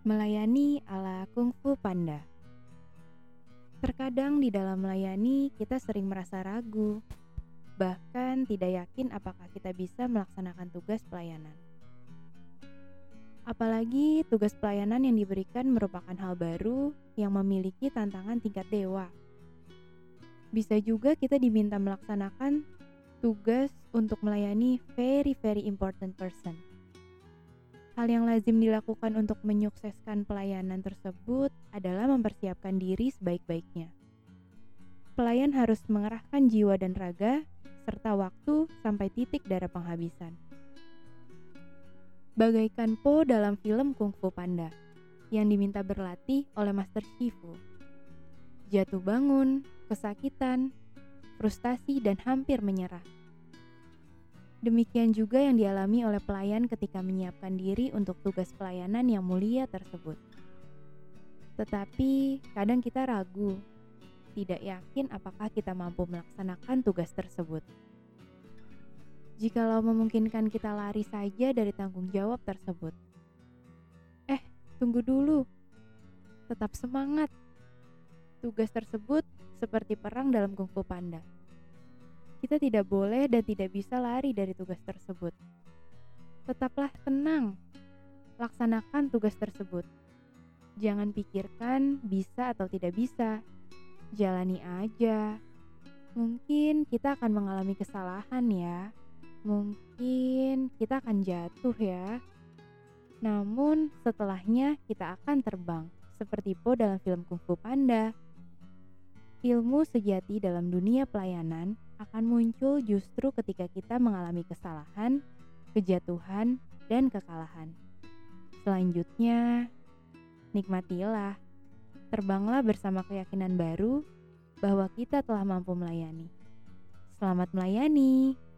Melayani ala Kung Fu Panda. Terkadang di dalam melayani kita sering merasa ragu, bahkan tidak yakin apakah kita bisa melaksanakan tugas pelayanan. Apalagi tugas pelayanan yang diberikan merupakan hal baru yang memiliki tantangan tingkat dewa. Bisa juga kita diminta melaksanakan tugas untuk melayani very very important person Hal yang lazim dilakukan untuk menyukseskan pelayanan tersebut adalah mempersiapkan diri sebaik-baiknya. Pelayan harus mengerahkan jiwa dan raga, serta waktu sampai titik darah penghabisan. Bagaikan Po dalam film Kung Fu Panda, yang diminta berlatih oleh Master Shifu. Jatuh bangun, kesakitan, frustasi, dan hampir menyerah Demikian juga yang dialami oleh pelayan ketika menyiapkan diri untuk tugas pelayanan yang mulia tersebut. Tetapi kadang kita ragu, tidak yakin apakah kita mampu melaksanakan tugas tersebut. Jikalau memungkinkan kita lari saja dari tanggung jawab tersebut. Eh, tunggu dulu. Tetap semangat. Tugas tersebut seperti perang dalam Kung Fu Panda kita tidak boleh dan tidak bisa lari dari tugas tersebut. Tetaplah tenang, laksanakan tugas tersebut. Jangan pikirkan bisa atau tidak bisa, jalani aja. Mungkin kita akan mengalami kesalahan, ya. Mungkin kita akan jatuh, ya. Namun, setelahnya kita akan terbang, seperti Po dalam film Kung Fu Panda. Ilmu sejati dalam dunia pelayanan akan muncul justru ketika kita mengalami kesalahan, kejatuhan, dan kekalahan. Selanjutnya, nikmatilah, terbanglah bersama keyakinan baru bahwa kita telah mampu melayani. Selamat melayani!